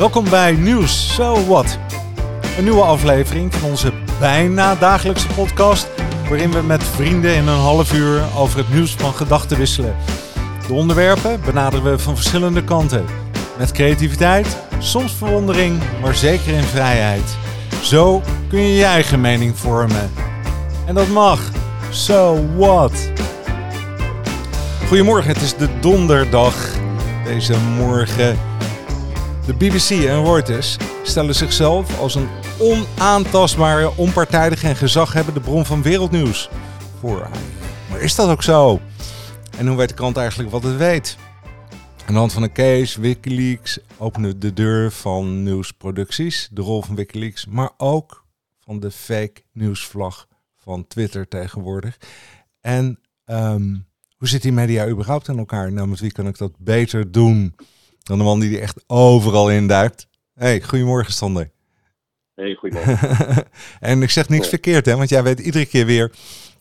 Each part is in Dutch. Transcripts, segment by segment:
Welkom bij Nieuws So What. Een nieuwe aflevering van onze bijna dagelijkse podcast, waarin we met vrienden in een half uur over het nieuws van gedachten wisselen. De onderwerpen benaderen we van verschillende kanten. Met creativiteit, soms verwondering, maar zeker in vrijheid. Zo kun je je eigen mening vormen. En dat mag. So what? Goedemorgen, het is de donderdag. Deze morgen. De BBC en Reuters stellen zichzelf als een onaantastbare, onpartijdige en gezaghebbende bron van wereldnieuws voor. Maar is dat ook zo? En hoe weet de krant eigenlijk wat het weet? Aan de hand van een case, Wikileaks opende de deur van nieuwsproducties, de rol van Wikileaks, maar ook van de fake nieuwsvlag van Twitter tegenwoordig. En ehm, hoe zit die media überhaupt in elkaar? Nou, wie kan ik dat beter doen dan de man die er echt overal induikt? Hey, goedemorgen Sander. Hey, goedemorgen. en ik zeg niks verkeerd, hè, want jij weet iedere keer weer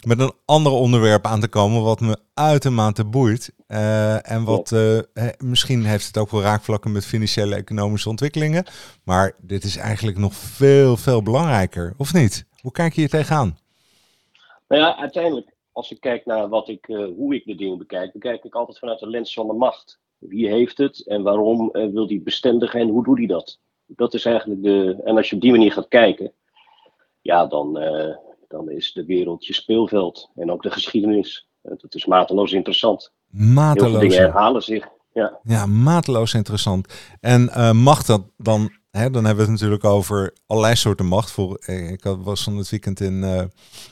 met een ander onderwerp aan te komen wat me uitermate boeit. Uh, en wat uh, misschien heeft het ook wel raakvlakken met financiële economische ontwikkelingen. Maar dit is eigenlijk nog veel, veel belangrijker, of niet? Hoe kijk je hier tegenaan? Nou ja, uiteindelijk, als ik kijk naar wat ik, uh, hoe ik de dingen bekijk, bekijk ik altijd vanuit de lens van de macht. Wie heeft het en waarom wil die bestendigen en hoe doet hij dat? Dat is eigenlijk de. En als je op die manier gaat kijken, ja, dan, dan is de wereld je speelveld. En ook de geschiedenis. Dat is mateloos interessant. Mateloos. Heel veel dingen herhalen zich. Ja, ja mateloos interessant. En uh, mag dat dan, hè, dan hebben we het natuurlijk over allerlei soorten macht. Voor, eh, ik was van het weekend in, uh,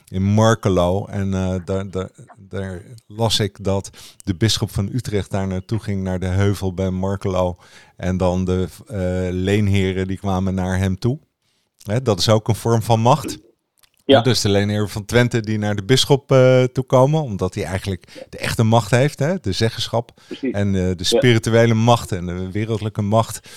in Markelo en uh, daar, daar, daar, las ik dat de bisschop van Utrecht daar naartoe ging, naar de heuvel bij Markelo. En dan de leenheren die kwamen naar hem toe. Hè, dat is ook een vorm van macht. Ja. Dus de leenheer van Twente die naar de bisschop uh, toe komen, omdat hij eigenlijk de echte macht heeft, hè? de zeggenschap Precies. en uh, de spirituele ja. macht en de wereldlijke macht.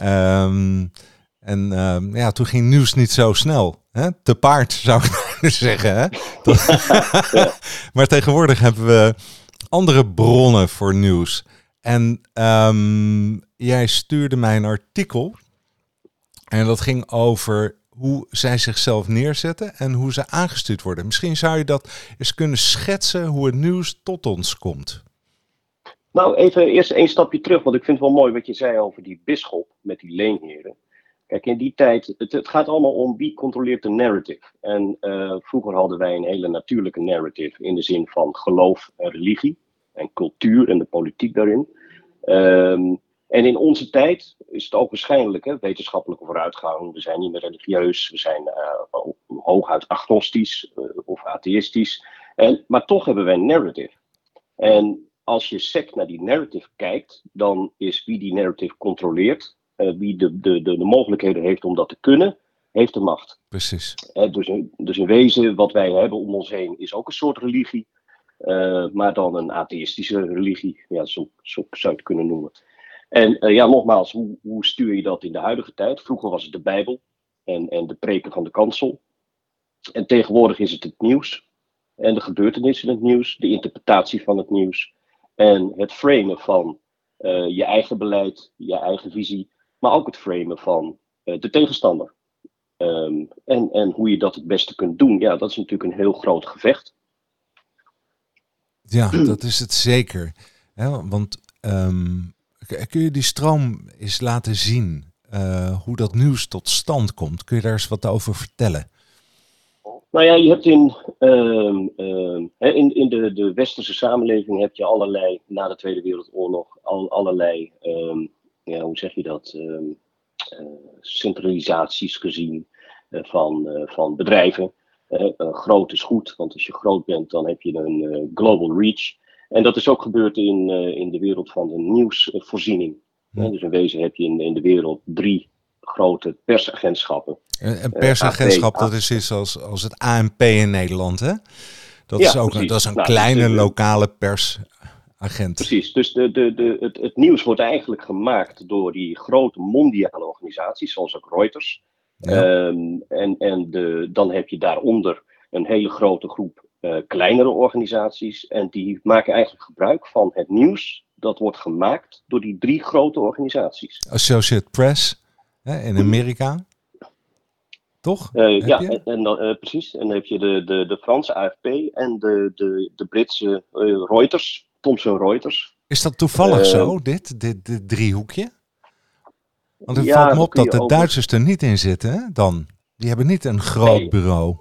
Um, en um, ja, toen ging nieuws niet zo snel. Hè? Te paard zou ik zeggen. Hè? ja. maar tegenwoordig hebben we andere bronnen voor nieuws. En um, jij stuurde mij een artikel. En dat ging over hoe zij zichzelf neerzetten en hoe ze aangestuurd worden. Misschien zou je dat eens kunnen schetsen hoe het nieuws tot ons komt. Nou, even eerst een stapje terug, want ik vind het wel mooi wat je zei over die bisschop met die leenheren. Kijk, in die tijd, het, gaat allemaal om wie controleert de narrative. En uh, vroeger hadden wij een hele natuurlijke narrative in de zin van geloof en religie en cultuur en de politiek daarin. Um, en in onze tijd is het ook waarschijnlijk hè, wetenschappelijke vooruitgang. We zijn niet meer religieus, we zijn uh, hooguit agnostisch uh, of atheïstisch. En, maar toch hebben wij een narrative. En als je sec naar die narrative kijkt, dan is wie die narrative controleert, uh, wie de, de, de, de, mogelijkheden heeft om dat te kunnen, heeft de macht. Precies. dus, dus in wezen, wat wij hebben om ons heen, is ook een soort religie. maar dan een atheïstische religie, ja, zo, zo zou je het kunnen noemen. En uh, ja, nogmaals, hoe, hoe, stuur je dat in de huidige tijd? Vroeger was het de Bijbel en, en de preken van de kansel. En tegenwoordig is het het nieuws en de gebeurtenissen in het nieuws, de interpretatie van het nieuws en het framen van uh, je eigen beleid, je eigen visie, maar ook het framen van uh, de tegenstander. Um, en, en hoe je dat het beste kunt doen, ja, dat is natuurlijk een heel groot gevecht. Ja, dat is het zeker. Want um, Kun je die stroom eens laten zien? Uh, hoe dat nieuws tot stand komt? Kun je daar eens wat over vertellen? Nou ja, je hebt in, uh, uh, in, in de, de westerse samenleving heb je allerlei, na de Tweede Wereldoorlog, al, allerlei, ehm, ja, hoe zeg je dat, uh, centralisaties gezien eh, van, van bedrijven. groot is goed, want als je groot bent, dan heb je een global reach. En dat is ook gebeurd in, in de wereld van de nieuwsvoorziening. Ja. dus in wezen heb je in, in de wereld drie grote persagentschappen. Een, een persagentschap, dat is iets als, als het ANP in Nederland, hè? Dat ja, is ook een, dat is een nou, kleine dus de, lokale persagent. Precies, dus de, de, de, het, het nieuws wordt eigenlijk gemaakt door die grote mondiale organisaties, zoals ook Reuters. Ja. Um, en en de, dan heb je daaronder een hele grote groep kleinere organisaties. En die maken eigenlijk gebruik van het nieuws dat wordt gemaakt door die drie grote organisaties. Associated Press hè, in Amerika. Toch? Uh, ja, en, uh, precies. En dan heb je de, de, de Franse AFP en de, de, de Britse uh, Reuters, Thomson Reuters. Is dat toevallig zo, dit, dit, dit driehoekje? Want het ja, valt me op dat de. Duitsers er niet in zitten, hè, dan. Die hebben niet een groot nee. bureau.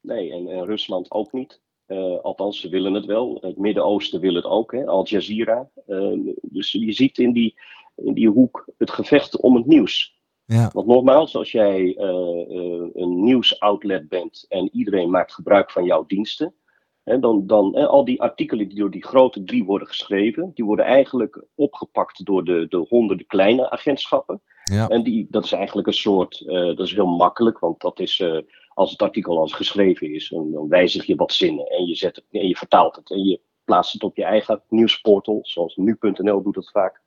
Nee, en, en, Rusland ook niet. althans, ze willen het wel. Het Midden-Oosten wil het ook, hè, Al Jazeera. dus je ziet in die, in die hoek het gevecht om het nieuws. Ja. Want nogmaals, als jij uh, een nieuwsoutlet bent en iedereen maakt gebruik van jouw diensten, hè, dan, dan hè, al die artikelen die door die grote drie worden geschreven, die worden eigenlijk opgepakt door de, de honderden kleine agentschappen. Ja. En die, dat is eigenlijk een soort, uh, dat is heel makkelijk, want dat is als het artikel al geschreven is, dan, dan wijzig je wat zinnen en je, zet het, en je vertaalt het en je plaatst het op je eigen nieuwsportal, zoals nu.nl doet dat vaak.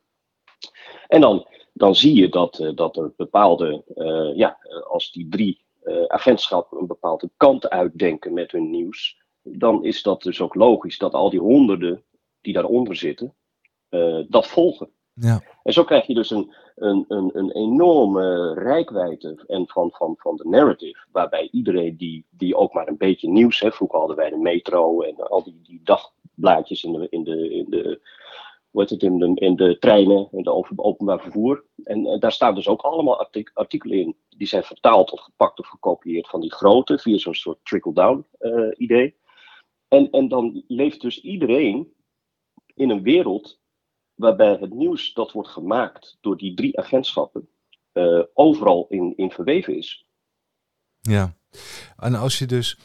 En dan dan zie je dat, uh, dat er bepaalde, uh, ja, als die drie uh, agentschappen een bepaalde kant uitdenken met hun nieuws, dan is dat dus ook logisch dat al die honderden die daaronder zitten, dat volgen. Ja. En zo krijg je dus een, een, een, een enorme rijkwijde en van, van, van de narrative, waarbij iedereen die, die ook maar een beetje nieuws heeft, vroeger hadden wij de metro en al die, die dagblaadjes in de, in de, in de wordt het, in de, in de treinen, in de openbaar vervoer. En, en daar staan dus ook allemaal artik artikelen in. Die zijn vertaald of gepakt of gekopieerd van die grote, via zo'n soort trickle-down uh, idee. En, en dan leeft dus iedereen in een wereld waarbij het nieuws dat wordt gemaakt door die drie agentschappen uh, overal in, in verweven is. Ja, en als je dus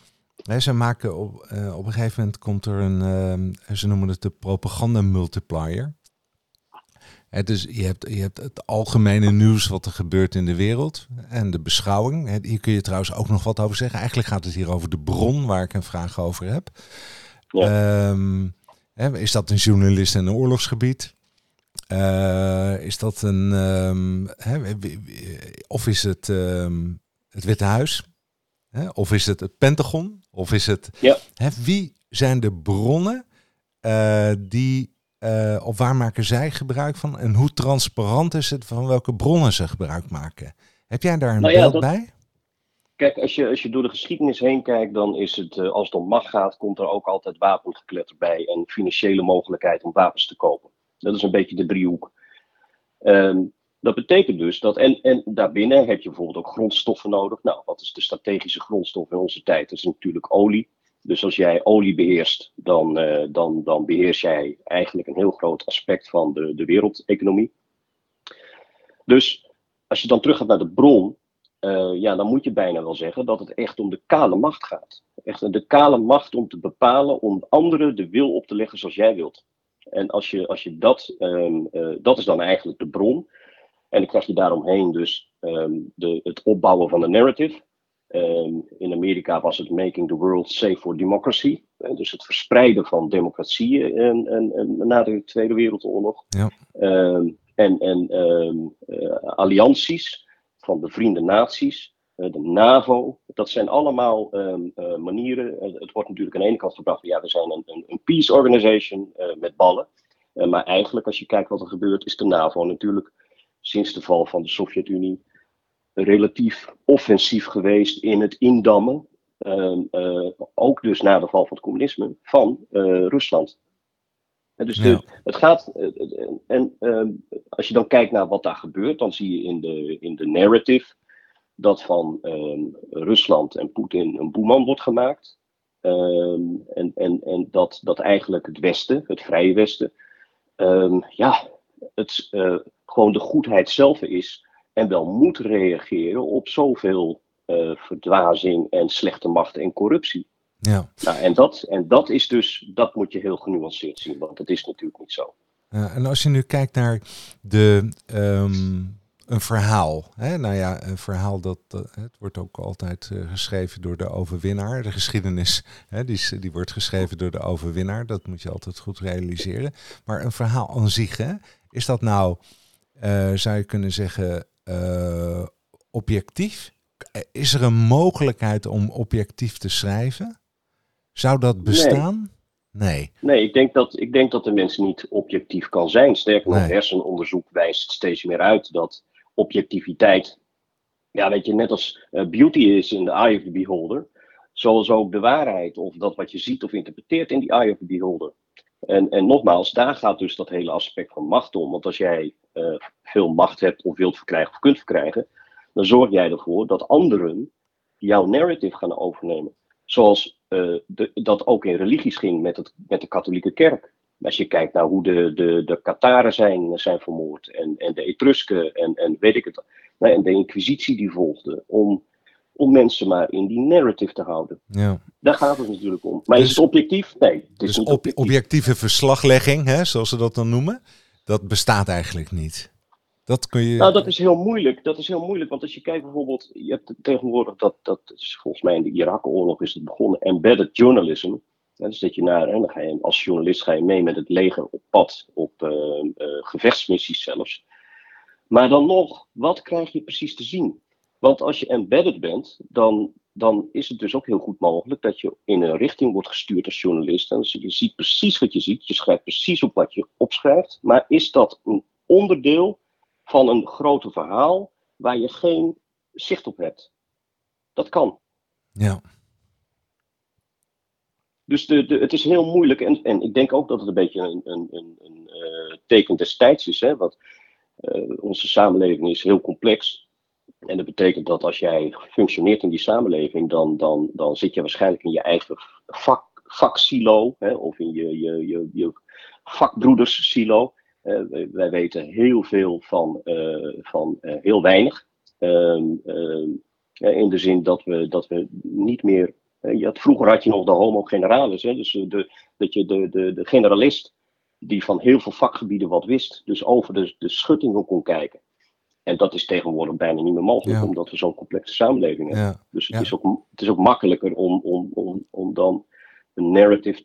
ze maken op, uh, op een gegeven moment komt er een, uh, ze noemen het de propaganda multiplier. Het dus je hebt, je hebt het algemene nieuws wat er gebeurt in de wereld en de beschouwing. Hier kun je trouwens ook nog wat over zeggen. Eigenlijk gaat het hier over de bron waar ik een vraag over heb. Ja. Um, is dat een journalist in een oorlogsgebied? Uh, is dat een. Um, hè, of is het um, het Witte Huis? Hè? Of is het het Pentagon? Of is het. Ja. Hè, wie zijn de bronnen uh, die. Uh, of waar maken zij gebruik van? En hoe transparant is het van welke bronnen ze gebruik maken? Heb jij daar een nou ja, beeld dat... bij? Kijk, als je, als je door de geschiedenis heen kijkt, dan is het, uh, als het om macht gaat, komt er ook altijd wapengekletter bij en financiële mogelijkheid om wapens te kopen. Dat is een beetje de driehoek. Um, dat betekent dus dat, en, en daarbinnen heb je bijvoorbeeld ook grondstoffen nodig. Nou, wat is de strategische grondstof in onze tijd? Dat is natuurlijk olie. Dus als jij olie beheerst, dan, uh, dan, dan beheers jij eigenlijk een heel groot aspect van de, de wereldeconomie. Dus als je dan terug gaat naar de bron, uh, ja, dan moet je bijna wel zeggen dat het echt om de kale macht gaat. Echt de kale macht om te bepalen, om anderen de wil op te leggen zoals jij wilt. En als je, als je dat, um, uh, dat is dan eigenlijk de bron. En dan krijg je daaromheen dus um, de, het opbouwen van de narrative. Um, in Amerika was het Making the World Safe for Democracy. Uh, dus het verspreiden van democratieën en, en, en, na de Tweede Wereldoorlog. Ja. Um, en en uh, allianties van bevriende naties. Uh, de NAVO. Dat zijn allemaal manieren. het wordt natuurlijk aan de ene kant gebracht. Ja, we zijn een, een, een peace organization met ballen. maar eigenlijk, als je kijkt wat er gebeurt, is de NAVO natuurlijk sinds de val van de Sovjet-Unie relatief offensief geweest in het indammen, uh, uh, ook dus na de val van het communisme, van uh, Rusland. En dus Ja. het gaat, eh, en ehm, als je dan kijkt naar wat daar gebeurt, dan zie je in de, in de narrative dat van ehm, Rusland en Poetin een boeman wordt gemaakt. Ehm, en en, en dat, dat eigenlijk het Westen, het Vrije Westen, ehm, ja, het eh, gewoon de goedheid zelf is en wel moet reageren op zoveel eh, verdwazing en slechte macht en corruptie. Ja. Nou, en, dat, en dat is dus, dat moet je heel genuanceerd zien, want dat is natuurlijk niet zo. Ja, en als je nu kijkt naar de, ehm, een verhaal. Hè? Nou ja, een verhaal dat, dat- het wordt ook altijd eh, geschreven door de overwinnaar. De geschiedenis hè, die, is- die wordt geschreven door de overwinnaar. Dat moet je altijd goed realiseren. Maar een verhaal aan zich, hè? Is dat nou, eh, zou je kunnen zeggen, eh, objectief? Is er een mogelijkheid om objectief te schrijven? Zou dat bestaan? Nee. Nee, ik, denk dat, ik denk dat de mens niet objectief kan zijn. Sterker nog, hersenonderzoek wijst steeds meer uit dat objectiviteit, ja, weet je, net als uh, beauty is in the eye of the beholder, zoals ook de waarheid of dat wat je ziet of interpreteert in die eye of the beholder. En, en nogmaals, daar gaat dus dat hele aspect van macht om. Want als jij uh, veel macht hebt of wilt verkrijgen of kunt verkrijgen, dan zorg jij ervoor dat anderen jouw narrative gaan overnemen. Zoals de, dat ook in religies ging met, het, met de katholieke kerk. Als je kijkt naar hoe de, de, de Kataren zijn, zijn vermoord en, en de Etrusken en, en weet ik het. Nou, en de Inquisitie die volgde. Om, om mensen maar in die narrative te houden. Ja. Daar gaat het natuurlijk om. Maar is dus- het objectief? Nee. Het is dus niet objectief. objectieve verslaglegging, hè, zoals ze dat dan noemen, dat bestaat eigenlijk niet. Dat kun je... Nou, dat is heel moeilijk. Dat is heel moeilijk, want als je kijkt bijvoorbeeld, je hebt tegenwoordig dat, dat is volgens mij in de Irak-oorlog is het begonnen, embedded journalism. dus dat je naar, en dan ga je als journalist ga je mee met het leger op pad, op uh, uh, gevechtsmissies zelfs. Maar dan nog, wat krijg je precies te zien? Want als je embedded bent, dan, dan is het dus ook heel goed mogelijk dat je in een richting wordt gestuurd als journalist. En dus je ziet precies wat je ziet, je schrijft precies op wat je opschrijft. Maar is dat een onderdeel van een groter verhaal waar je geen zicht op hebt? Dat kan. Ja. Dus de, de, het is heel moeilijk. En, en ik denk ook dat het een beetje een, een, een, een uh, teken destijds is. Hè? Want uh, onze samenleving is heel complex. En dat betekent dat als jij functioneert in die samenleving, dan, dan, dan zit je waarschijnlijk in je eigen vak, vaksilo, hè, of in je, je, je, je vakbroederssilo. Uh, wij weten heel veel van, uh, van uh, heel weinig. Ehm, ehm, in de zin dat we, dat we niet meer. je had, vroeger had je nog de homo generalis, hè, dus de, dat je de, de, de generalist die van heel veel vakgebieden wat wist, dus over de, de schuttingen kon kijken. En dat is tegenwoordig bijna niet meer mogelijk, omdat we zo'n complexe samenleving hebben. Dus het, is ook, het is ook makkelijker om, om, om, om dan een narrative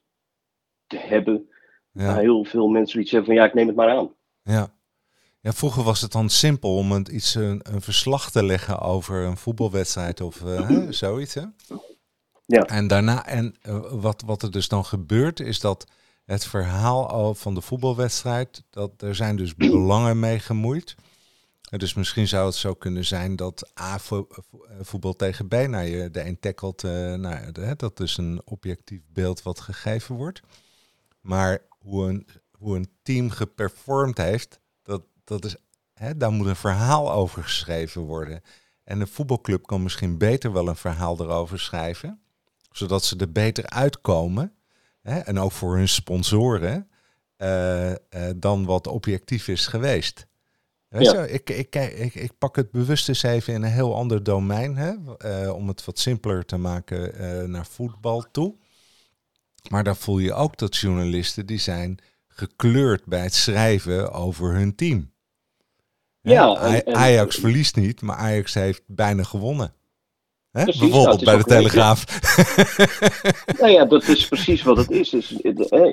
te hebben. Waar heel veel mensen iets hebben van ja, ik neem het maar aan. Ja. Ja, vroeger was het dan simpel om een, iets, een, een verslag te leggen over een voetbalwedstrijd of uh, zoiets. Hè? Ja. En daarna, en uh, wat, wat er dus dan gebeurt, is dat het verhaal van de voetbalwedstrijd, dat er zijn dus belangen mee gemoeid. Dus misschien zou het zo kunnen zijn dat A voetbal tegen B, nou je de een tackelt, uh, nou, dat is een objectief beeld wat gegeven wordt. Maar hoe een, hoe een team geperformed heeft, dat, dat is, hè, daar moet een verhaal over geschreven worden. En een voetbalclub kan misschien beter wel een verhaal erover schrijven, zodat ze er beter uitkomen. Hè, en ook voor hun sponsoren, dan wat objectief is geweest. Weet ja. je, ik, ik, ik, ik, pak het bewust eens even in een heel ander domein, hè, uh, om het wat simpeler te maken uh, naar voetbal toe. Maar daar voel je ook dat journalisten die zijn gekleurd bij het schrijven over hun team. Ja, en, en, Ajax verliest niet, maar Ajax heeft bijna gewonnen. Hè? Precies, Bijvoorbeeld nou, bij de Telegraaf. nou ja, dat is precies wat het is. Is,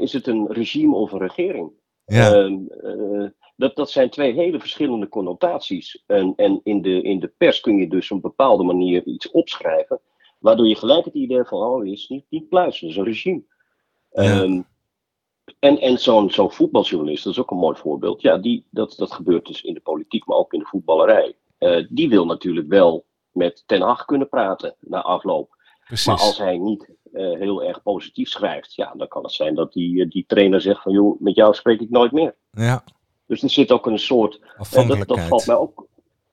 is het een regime of een regering? Ja. Uh, uh, dat, dat zijn twee hele verschillende connotaties. En, en in, de, in de pers kun je dus op een bepaalde manier iets opschrijven, waardoor je gelijk het idee van, oh, is niet, niet pluis, dat is een regime. Ja. Um, en en zo'n zo'n voetbaljournalist, dat is ook een mooi voorbeeld. Ja, die, dat, dat gebeurt dus in de politiek, maar ook in de voetballerij. Uh, die wil natuurlijk wel met Ten Hag kunnen praten na afloop. Precies. Maar als hij niet uh, heel erg positief schrijft, ja, dan kan het zijn dat die, die trainer zegt van, joh, met jou spreek ik nooit meer. Ja. Dus er zit ook een soort. En dat, dat valt mij ook.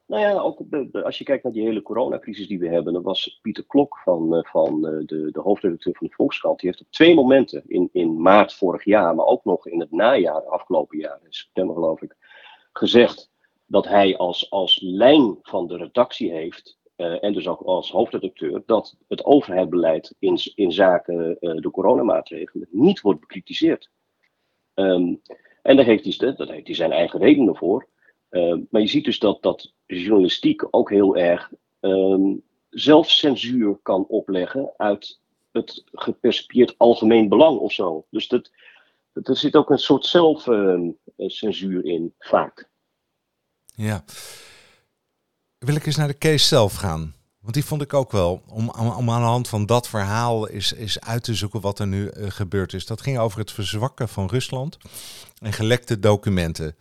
Nou ja, ook de, de, als je kijkt naar die hele coronacrisis die we hebben, dan was Pieter Klok van, uh, van uh, de, de hoofdredacteur van de Volkskrant. Die heeft op twee momenten, in, in maart vorig jaar, maar ook nog in het najaar, afgelopen jaar, in september geloof ik, gezegd dat hij als, als lijn van de redactie heeft, uh, en dus ook als hoofdredacteur, dat het overheidsbeleid in, in zaken de coronamaatregelen niet wordt bekritiseerd. Um, en daar heeft hij, heeft hij zijn eigen redenen voor. Uh, maar je ziet dus dat, dat journalistiek ook heel erg um, zelfcensuur kan opleggen uit het gepercipieerd algemeen belang of zo. Dus dat, dat, er zit ook een soort zelfcensuur uh, in, vaak. Ja. Wil ik eens naar de case zelf gaan? Want die vond ik ook wel. Om, om aan de hand van dat verhaal is, is uit te zoeken wat er nu uh, gebeurd is. Dat ging over het verzwakken van Rusland en gelekte documenten.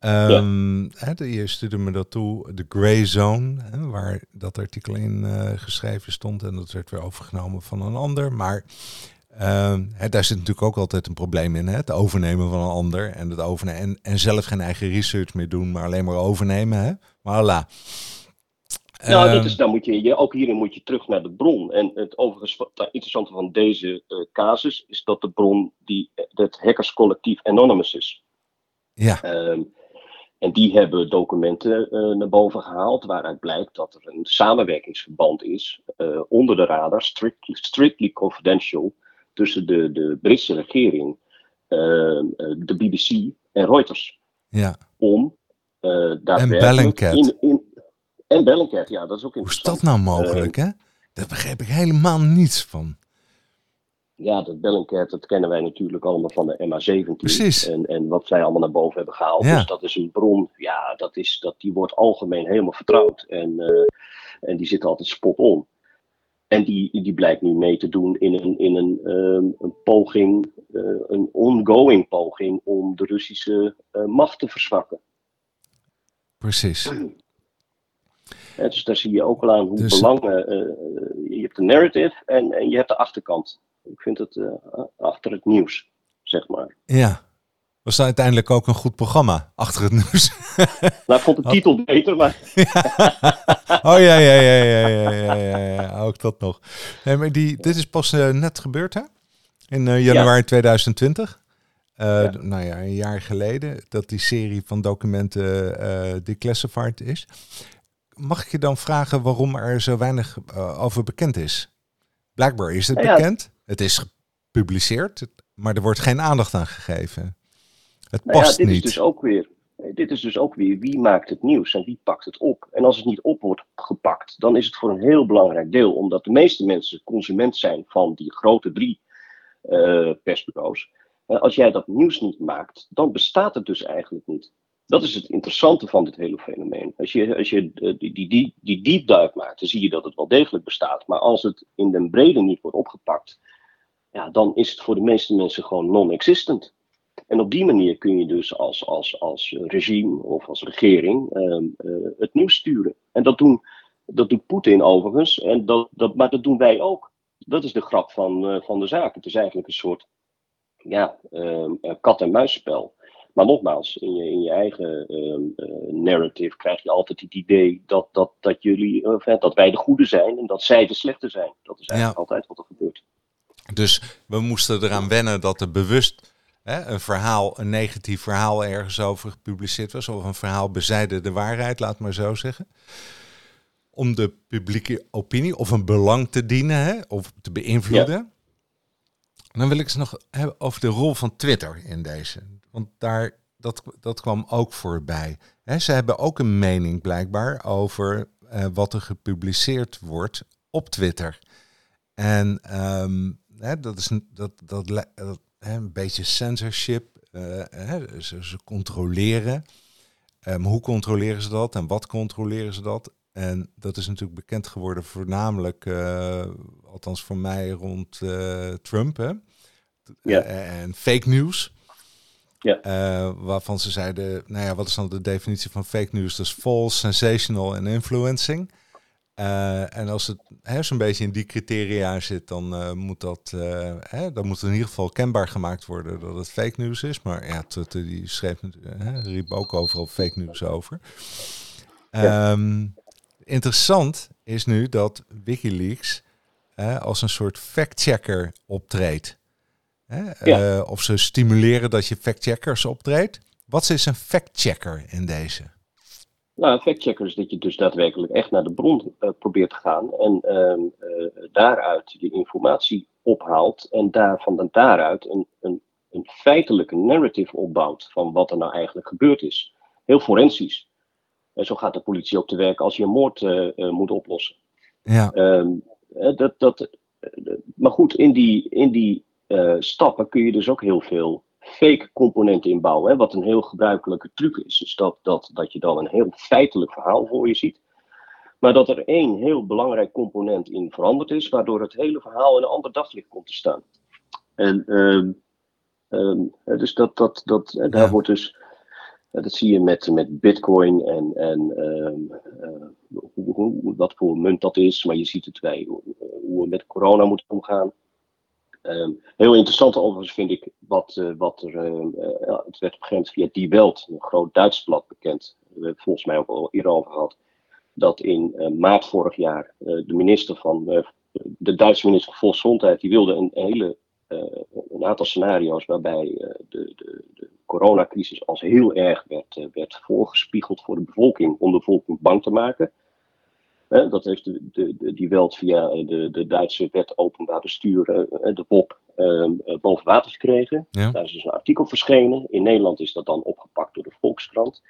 Um, ja. hè, je stuurde me dat toe, de Grey Zone, hè, waar dat artikel in uh, geschreven stond. En dat werd weer overgenomen van een ander. Maar uh, hè, daar zit natuurlijk ook altijd een probleem in. Hè? Het overnemen van een ander en, het overnemen, en, en zelf geen eigen research meer doen, maar alleen maar overnemen. Hè? Maar voilà. Nou, dat is, dan moet je, ook hierin moet je terug naar de bron. En het overigens het interessante van deze uh, casus is dat de bron die het hackerscollectief Anonymous is. Ja. Um, en die hebben documenten uh, naar boven gehaald waaruit blijkt dat er een samenwerkingsverband is uh, onder de radar, strictly, strictly confidential, tussen de, de Britse regering, uh, de BBC en Reuters. Ja. Om daadwerkelijk en in, in, en Bellingcat, ja, dat is ook Hoe is dat nou mogelijk, hè? Daar begrijp ik helemaal niets van. Ja, dat Bellingcat, dat kennen wij natuurlijk allemaal van de MA17. Precies. En, en wat zij allemaal naar boven hebben gehaald. Ja. Dus dat is een bron, ja, dat is, dat, die wordt algemeen helemaal vertrouwd. En, uh, en die zit altijd spot on. En die, die blijkt nu mee te doen in een, in een, um, een poging, uh, een ongoing poging om de Russische uh, macht te verzwakken. Precies. Dus daar zie je ook al aan hoe dus... belangen. je hebt de narrative en, en je hebt de achterkant. Ik vind het uh, achter het nieuws, zeg maar. Ja. Was dat uiteindelijk ook een goed programma, achter het nieuws? nou, ik vond de titel beter, maar... oh ja, ja, ja, ja, ja, ja, ja, ja, ook dat nog. Nee, maar die, dit is pas uh, net gebeurd, hè? In uh, januari ja. 2020. Ja. Nou ja, een jaar geleden, dat die serie van documenten declassified is. Mag ik je dan vragen waarom er zo weinig over bekend is? Blijkbaar is het ja, bekend. Het is gepubliceerd, maar er wordt geen aandacht aan gegeven. Het nou past ja, dit niet. Is dus ook weer, dit is dus ook weer wie maakt het nieuws en wie pakt het op. En als het niet op wordt gepakt, dan is het voor een heel belangrijk deel, omdat de meeste mensen consument zijn van die grote drie uh, persbureaus. Uh, als jij dat nieuws niet maakt, dan bestaat het dus eigenlijk niet. Dat is het interessante van dit hele fenomeen. Als je, als je die, die, die, die deep dive maakt, dan zie je dat het wel degelijk bestaat. Maar als het in den brede niet wordt opgepakt, ja, dan is het voor de meeste mensen gewoon non-existent. En op die manier kun je dus als, als, als regime of als regering uh, uh, het nieuws sturen. En dat, doen, dat doet Poetin overigens, en dat, dat, maar dat doen wij ook. Dat is de grap van, uh, van de zaak. Het is eigenlijk een soort ja, kat-en-muisspel. Maar nogmaals, in je, in je eigen uh, narrative krijg je altijd het idee dat, dat, dat, jullie, uh, dat wij de goede zijn en dat zij de slechte zijn. Dat is eigenlijk ja. altijd wat er gebeurt. Dus we moesten eraan wennen dat er bewust hè, een verhaal, een negatief verhaal ergens over gepubliceerd was, of een verhaal bezijde de waarheid, laat maar zo zeggen. Om de publieke opinie of een belang te dienen hè, of te beïnvloeden. Ja. Dan wil ik ze nog hebben over de rol van Twitter in deze. Want daar, dat, dat kwam ook voorbij. He, ze hebben ook een mening blijkbaar over uh, wat er gepubliceerd wordt op Twitter. En um, he, dat is dat, dat, dat he, een beetje censorship. Uh, ze, ze, controleren. Um, hoe controleren ze dat en wat controleren ze dat? En dat is natuurlijk bekend geworden voornamelijk, uh, althans voor mij, rond Trump. Hè? Ja. en fake news. Ja. Uh, waarvan ze zeiden, nou ja, wat is dan de definitie van fake news? Dat is false, sensational en influencing. Uh, en als het zo'n beetje in die criteria zit, dan uh, moet dat, hè, dan moet het in ieder geval kenbaar gemaakt worden dat het fake news is. Maar ja, die schreef, riep ook overal fake news over. Um, interessant is nu dat WikiLeaks als een soort fact-checker optreedt. Hè? Ja. Uh, of ze stimuleren dat je factcheckers optreedt. Wat is een factchecker in deze? Nou, een factchecker is dat je dus daadwerkelijk echt naar de bron uh, probeert te gaan en uh, daaruit je informatie ophaalt en daar, van daaruit een, een, een feitelijke narrative opbouwt van wat er nou eigenlijk gebeurd is. Heel forensisch. En zo gaat de politie ook te werk als je een moord moet oplossen. Ja. Ehm, dat, dat, maar goed, in die, in die uh, stappen kun je dus ook heel veel fake componenten inbouwen. Hè, wat een heel gebruikelijke truc is. Dus dat, dat, dat je dan een heel feitelijk verhaal voor je ziet. Maar dat er één heel belangrijk component in veranderd is, waardoor het hele verhaal in een ander daglicht komt te staan. En ehm, ehm, dus dat, dat, dat, daar wordt dus, dat zie je met, met Bitcoin en, en uh, hoe, wat voor munt dat is, maar je ziet het bij hoe we met corona moeten omgaan. Um, heel interessant overigens vind ik wat, uh, wat er, uh, het werd begrensd via Die Welt, een groot Duits blad bekend. We hebben het volgens mij ook al eerder over gehad. Dat in maart vorig jaar de minister van, de Duitse minister van Volksgezondheid, die wilde een hele, een aantal scenario's waarbij de, de, de, coronacrisis als heel erg werd, werd voorgespiegeld voor de bevolking, om de bevolking bang te maken dat heeft de, de, die Welt via de, de Duitse wet openbaar bestuur, uh, de WOP, ehm, eh, boven water gekregen. Daar is dus een artikel verschenen. In Nederland is dat dan opgepakt door de Volkskrant.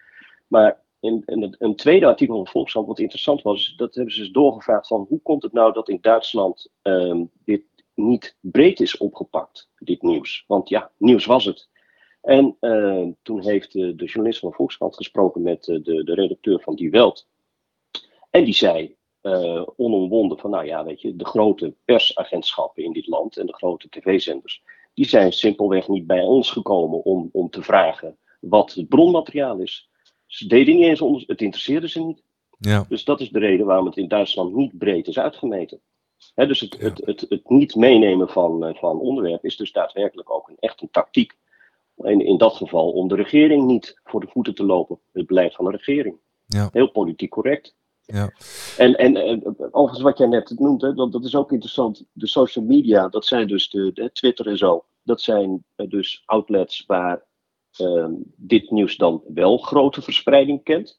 Maar in, in een tweede artikel van de Volkskrant, wat interessant was, dat hebben ze dus doorgevraagd van hoe komt het nou dat in Duitsland ehm, dit niet breed is opgepakt, dit nieuws. Want ja, nieuws was het. En ehm, toen heeft de, de journalist van de Volkskrant gesproken met de, de redacteur van Die Welt. En die zei uh, onomwonden van, nou ja, weet je, de grote persagentschappen in dit land en de grote tv-zenders, die zijn simpelweg niet bij ons gekomen om, om te vragen wat het bronmateriaal is. Ze deden niet eens het interesseerde ze niet. Ja. Dus dat is de reden waarom het in Duitsland niet breed is uitgemeten. dus het, het, het, het, niet meenemen van, uh, van onderwerp is dus daadwerkelijk ook een, echt een tactiek. En in dat geval om de regering niet voor de voeten te lopen, het beleid van de regering. Ja. Heel politiek correct. Ja. En, en, en overigens wat jij net noemde, dat, dat is ook interessant. De social media, dat zijn dus de, de Twitter en zo. Dat zijn eh, dus outlets waar ehm, dit nieuws dan wel grote verspreiding kent.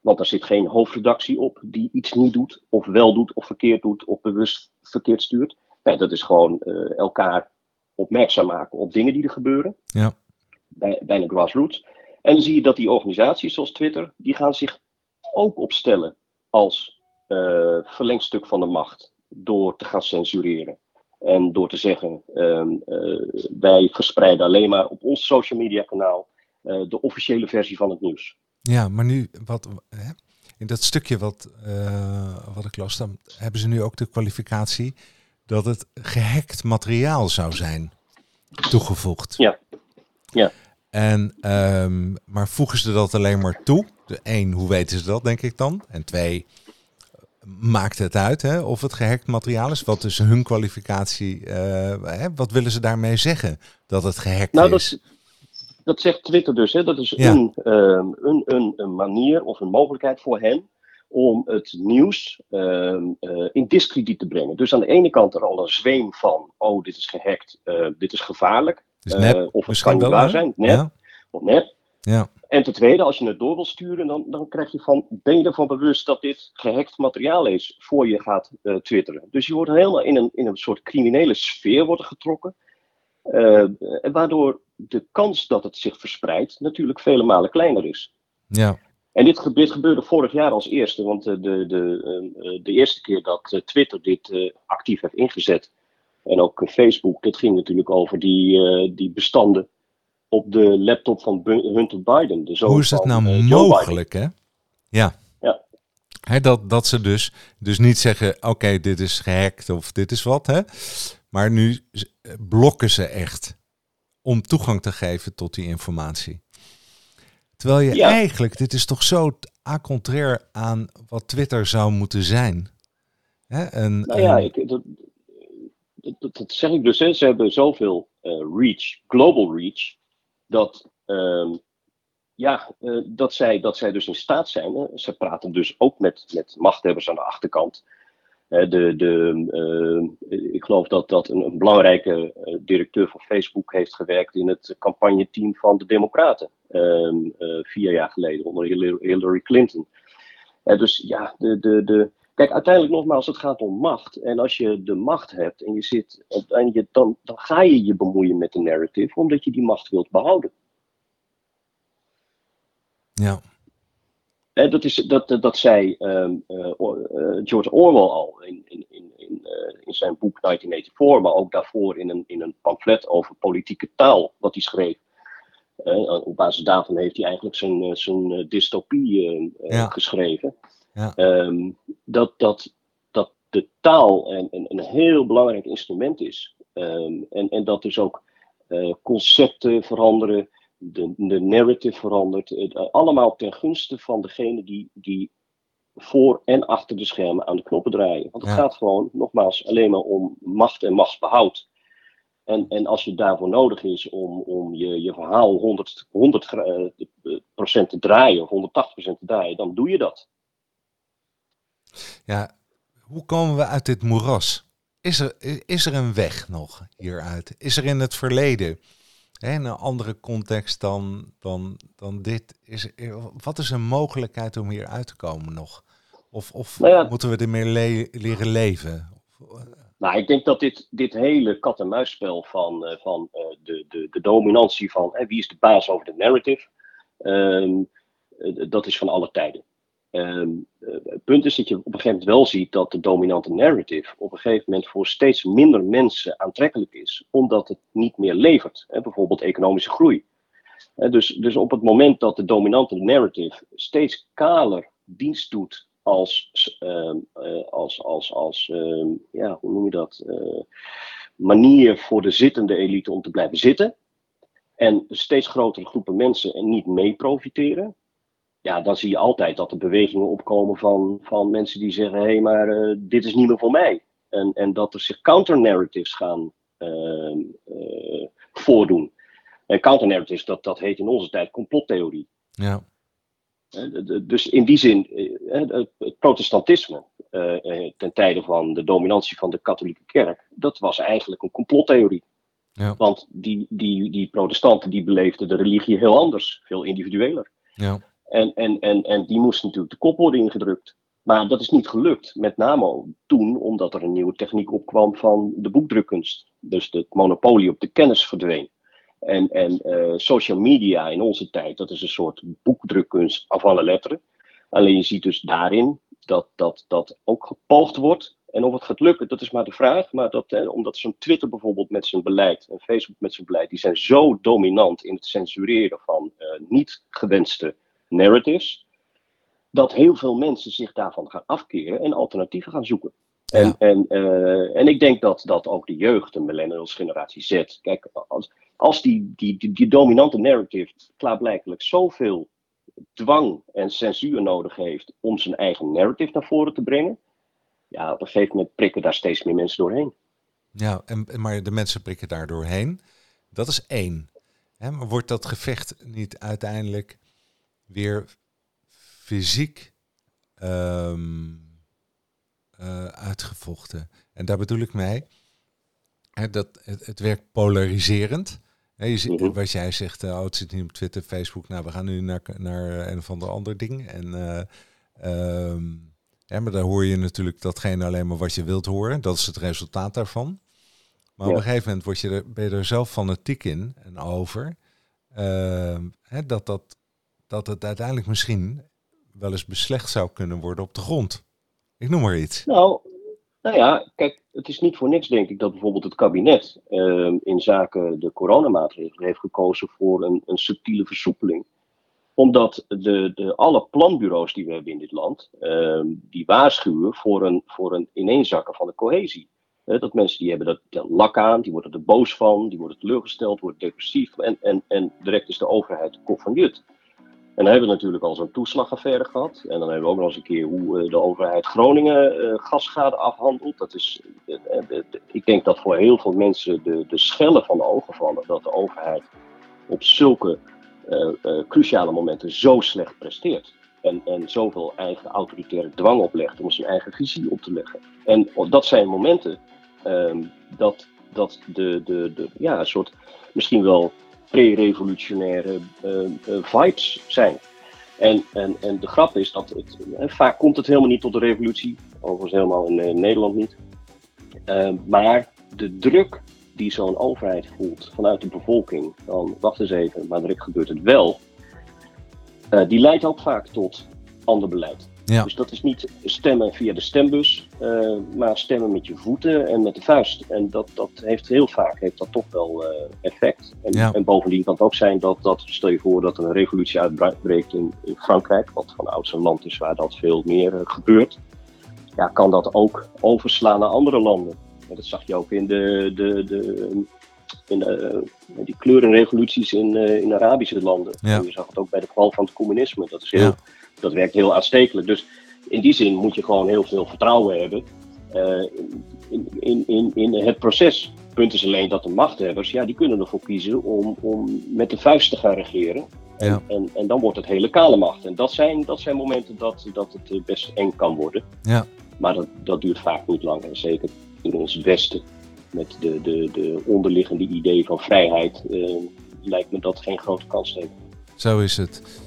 Want daar zit geen hoofdredactie op die iets niet doet, of wel doet, of verkeerd doet, of bewust verkeerd stuurt. Nee, dat is gewoon uh, elkaar opmerkzaam maken op dingen die er gebeuren. Ja. Bij, bijna grassroots. En dan zie je dat die organisaties zoals Twitter, die gaan zich ook opstellen als uh, verlengstuk van de macht door te gaan censureren. En door te zeggen, uh, uh, wij verspreiden alleen maar op ons social media kanaal de officiële versie van het nieuws. Ja, maar nu, wat, hè? in dat stukje wat, wat ik las, dan hebben ze nu ook de kwalificatie dat het gehackt materiaal zou zijn toegevoegd. Ja. ja. En, um, maar voegen ze dat alleen maar toe? De één, hoe weten ze dat, denk ik dan? En twee, maakt het uit hè, of het gehackt materiaal is? Wat is hun kwalificatie? Uh, hè, wat willen ze daarmee zeggen dat het gehackt nou, is? Dat, dat zegt Twitter dus. Hè? Dat is een, um, een, een, een, manier of een mogelijkheid voor hen om het nieuws um, uh, in discrediet te brengen. Dus aan de ene kant er al een zweem van, oh, dit is gehackt, uh, dit is gevaarlijk. Dus nep, of het kan waar zijn, nep, ja. of nep. Ja. En ten tweede, als je het door wil sturen, dan, dan krijg je van, ben je ervan bewust dat dit gehackt materiaal is voor je gaat uh, twitteren. Dus je wordt helemaal in een, in een soort criminele sfeer wordt getrokken. Uh, waardoor de kans dat het zich verspreidt natuurlijk vele malen kleiner is. Ja. En dit, dit gebeurde vorig jaar als eerste, want de, de, de, de eerste keer dat Twitter dit actief heeft ingezet, en ook Facebook, dat ging natuurlijk over die, die bestanden op de laptop van Hunter Biden. De Hoe is het nou uh, mogelijk, hè? Ja. ja. Dat, dat ze dus, dus niet zeggen, oké, dit is gehackt of dit is wat, hè? Maar nu blokken ze echt om toegang te geven tot die informatie. Terwijl je eigenlijk, dit is toch zo a contraire aan wat Twitter zou moeten zijn. Hè? En, nou ja, ik, dat, dat, dat, zeg ik dus. Hè. Ze hebben zoveel uh, reach, global reach, dat, uh, ja, uh, dat, zij, dat zij dus in staat zijn. Hè? Ze praten dus ook met, met machthebbers aan de achterkant. De, de, ehm, ik geloof dat, dat een, een belangrijke eh, directeur van Facebook heeft gewerkt in het campagneteam van de Democraten. Ehm, vier jaar geleden onder Hillary Clinton. dus ja, de, de, de, Kijk, uiteindelijk nogmaals, het gaat om macht. En als je de macht hebt en je zit, en je, dan, dan ga je je bemoeien met de narrative, omdat je die macht wilt behouden. Ja. En dat, is, dat, dat zei um, uh, George Orwell al in, in, in, in, uh, in zijn boek 1984, maar ook daarvoor in een, in een pamflet over politieke taal, wat hij schreef. op basis daarvan heeft hij eigenlijk zijn, zijn dystopie ja. geschreven. Ja. Ehm, dat, dat, dat de taal een, een, een heel belangrijk instrument is. Ehm, en, en dat dus ook uh, concepten veranderen, de, de narrative verandert. Uh, allemaal ten gunste van degene die, die voor en achter de schermen aan de knoppen draaien. Want het gaat gewoon, nogmaals, alleen maar om macht en machtsbehoud. En, en als je daarvoor nodig is om, om je, je verhaal 100, 100% uh, te draaien of 180% te draaien, dan doe je dat. Ja, hoe komen we uit dit moeras? Is er, is er een weg nog hieruit? Is er in het verleden, hè, in een andere context dan, dan, dan dit, is, wat is een mogelijkheid om hier uit te komen nog? Of, of nou moeten we ermee le leren leven? Nou, ik denk dat dit, dit hele kat-en-muisspel van, uh, van uh, de, de, de dominantie van wie is de baas over de narrative, um, dat is van alle tijden. Het punt is dat je op een gegeven moment wel ziet dat de dominante narrative op een gegeven moment voor steeds minder mensen aantrekkelijk is, omdat het niet meer levert. Hè, bijvoorbeeld economische groei. dus, dus op het moment dat de dominante narrative steeds kaler dienst doet als, uh, als, als, als uh, ja, hoe noem je dat? Uh, manier voor de zittende elite om te blijven zitten. En steeds grotere groepen mensen en niet mee profiteren. Ja, dan zie je altijd dat er bewegingen opkomen van, van mensen die zeggen: hé, hey, maar uh, dit is niet meer voor mij. En, en dat er zich counter-narratives gaan ehm, voordoen. En counter-narratives, dat, dat heet in onze tijd complottheorie. Ja. Dus in die zin, eh, het protestantisme eh, eh, ten tijde van de dominantie van de katholieke kerk, dat was eigenlijk een complottheorie. Ja. Want die, die, die protestanten die beleefden de religie heel anders, veel individueler. Ja. En, en, en, en die moesten natuurlijk de kop worden ingedrukt. Maar dat is niet gelukt, met name toen omdat er een nieuwe techniek opkwam van de boekdrukkunst. Dus het monopolie op de kennis verdween. En, en uh, social media in onze tijd, dat is een soort boekdrukkunst af alle letteren. Alleen je ziet dus daarin dat dat, dat ook gepoogd wordt. En of het gaat lukken, dat is maar de vraag. Maar dat, eh, omdat zo'n Twitter bijvoorbeeld met zijn beleid en Facebook met zijn beleid, die zijn zo dominant in het censureren van uh, niet gewenste narratives, dat heel veel mensen zich daarvan gaan afkeren en alternatieven gaan zoeken. En, en, uh, en ik denk dat, dat ook de jeugd, de millennials generatie Z, kijk, als, als die, die, die, die dominante narrative klaarblijkelijk zoveel dwang en censuur nodig heeft om zijn eigen narrative naar voren te brengen, ja, op een gegeven moment prikken daar steeds meer mensen doorheen. Ja, en, maar de mensen prikken daar doorheen. Dat is één. Maar wordt dat gevecht niet uiteindelijk weer fysiek um, uh, uitgevochten? En daar bedoel ik mee hè, dat het, het werkt polariserend. je ziet, mhm. Wat jij zegt, uh, oh, het zit niet op Twitter, Facebook. Nou, we gaan nu naar, naar een of ander ander ding. En, uh, um, ja, maar daar hoor je natuurlijk datgene alleen maar wat je wilt horen. Dat is het resultaat daarvan. Maar op een gegeven moment word je er, ben je er zelf fanatiek in en over. Uh, hè, dat, dat, dat het uiteindelijk misschien wel eens beslecht zou kunnen worden op de grond. Ik noem maar iets. Nou, nou ja, kijk, het is niet voor niks denk ik dat bijvoorbeeld het kabinet uh, in zaken de coronamaatregelen heeft gekozen voor een, een subtiele versoepeling. Omdat de, de, alle planbureaus die we hebben in dit land, uh, die waarschuwen voor een, voor een ineenzakken van de cohesie. dat mensen die hebben dat, dat lak aan, die worden er boos van, die worden teleurgesteld, worden depressief en, en, en direct is de overheid kop van jut. En dan hebben we natuurlijk al zo'n toeslagaffaire gehad. En dan hebben we ook nog eens een keer hoe eh, de overheid Groningen uh, gasschade afhandelt. Dat is, uh, ik denk dat voor heel veel mensen de, de schellen van de ogen vallen. Dat de overheid op zulke cruciale momenten zo slecht presteert. En, en zoveel eigen autoritaire dwang oplegt om zijn eigen visie op te leggen. En dat zijn momenten ehm, dat, dat de, de, de, ja, een soort misschien wel pre-revolutionaire uh, vibes zijn. En, en, en de grap is dat het, vaak komt het helemaal niet tot de revolutie, overigens helemaal in Nederland niet. maar de druk die zo'n overheid voelt vanuit de bevolking, dan wacht eens even, maar direct gebeurt het wel, die leidt ook vaak tot ander beleid. Ja. Dus dat is niet stemmen via de stembus, uh, maar stemmen met je voeten en met de vuist. En dat, dat heeft heel vaak heeft dat toch wel uh, effect. En, ja. en, bovendien kan het ook zijn dat, dat, stel je voor dat er een revolutie uitbreekt in, in Frankrijk, wat van ouds een land is waar dat veel meer uh, gebeurt. Ja, kan dat ook overslaan naar andere landen. En dat zag je ook in de, de, de in die kleurenrevoluties in, in Arabische landen. Ja. En je zag het ook bij de val van het communisme. Dat is heel, ja dat werkt heel aanstekelijk. Dus in die zin moet je gewoon heel veel vertrouwen hebben uh, in, in, in, in het proces. Punt is alleen dat de machthebbers, ja, die kunnen ervoor kiezen om, om met de vuist te gaan regeren. En, en, en, dan wordt het hele kale macht. En dat zijn, dat zijn momenten dat, dat het eh, best eng kan worden. Ja. Maar dat, dat duurt vaak niet lang. En zeker in ons Westen, met de, de, de onderliggende idee van vrijheid, uh, lijkt me dat geen grote kans te hebben. Zo is het.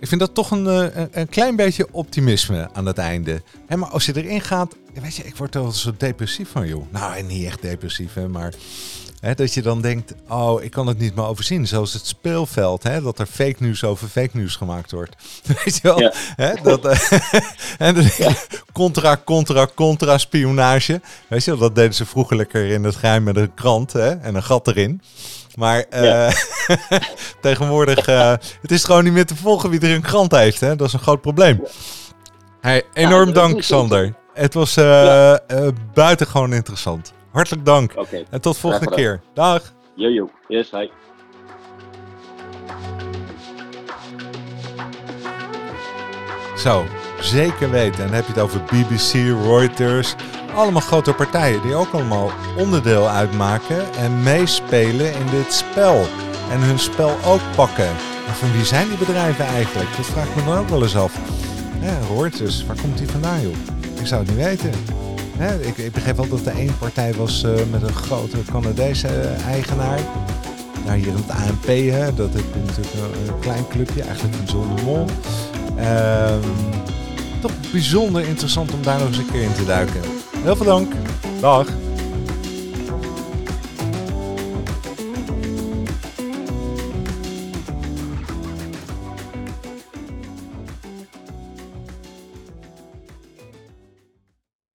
Ik vind dat toch een, eh, een, een klein beetje optimisme aan het einde. maar als je erin gaat, weet je, ik word er wel zo depressief van, joh. Nou, niet echt depressief, hè, maar dat je dan denkt, oh, ik kan het niet meer overzien. Zoals het speelveld, hè, dat er fake news over fake news gemaakt wordt. Weet je wel? Ja. dat, uh, en dan ja. contra, contra, contra spionage. Weet je wel, dat deden ze vroeger lekker in het geheim met een krant hè, en een gat erin. Maar uh, tegenwoordig, uh, het is gewoon niet meer te volgen wie er een krant heeft. Hè? Dat is een groot probleem. Hey, enorm dank, Sander. Het was uh, buitengewoon interessant. Hartelijk dank. Okay. En tot volgende keer. Dag. Jojo. Yes, hi. Zo, zeker weten. En dan heb je het over BBC, Reuters, allemaal grote partijen die ook allemaal onderdeel uitmaken en meespelen in dit spel. En hun spel ook pakken. Maar van wie zijn die bedrijven eigenlijk? Dat vraag ik me dan ook wel eens af. Ja, Reuters, waar komt die vandaan joh? Ik zou het niet weten. ik, ik, begreep wel dat er één partij was uh, met een grote Canadese uh, eigenaar. Nou, hier in het ANP, hè, dat is natuurlijk een, een, klein clubje, eigenlijk John de Mol. Ehm, toch bijzonder interessant om daar nog eens een keer in te duiken. Heel veel dank. Dag.